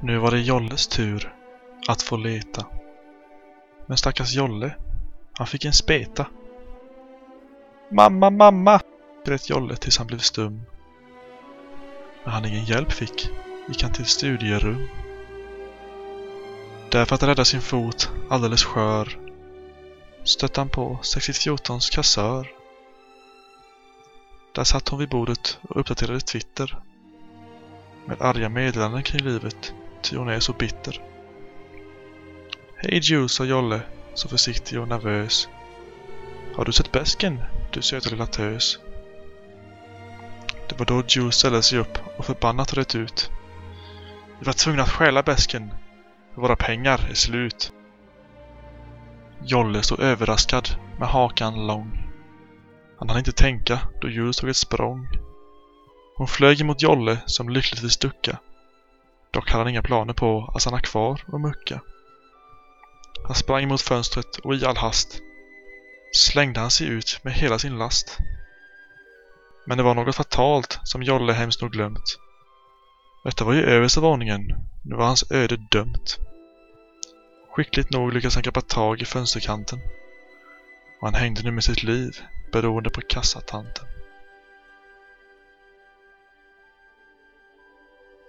Nu var det Jolles tur att få leta. Men stackars Jolle, han fick en speta. Mamma, mamma! grät Jolle tills han blev stum. När han ingen hjälp fick gick han till studierum. Därför att rädda sin fot alldeles skör stötte han på 6014s kassör. Där satt hon vid bordet och uppdaterade Twitter. Med arga meddelanden kring livet, ty hon är så bitter. Hej Joe, sa Jolle, så försiktig och nervös. Har du sett bäsken, du söta lilla tös? Det var då Joe ställde sig upp och förbannat rätt ut. Vi var tvungna att stjäla bäsken. Våra pengar är slut. Jolle stod överraskad med hakan lång. Han hann inte tänka då Joe tog ett språng. Hon flög emot Jolle som lyckligtvis duckade Dock hade han inga planer på att stanna kvar och mucka. Han sprang mot fönstret och i all hast slängde han sig ut med hela sin last. Men det var något fatalt som Jolle hemskt nog glömt. Detta var ju översta våningen. Nu var hans öde dömt. Skickligt nog lyckades han greppa tag i fönsterkanten. Och han hängde nu med sitt liv beroende på kassatanten.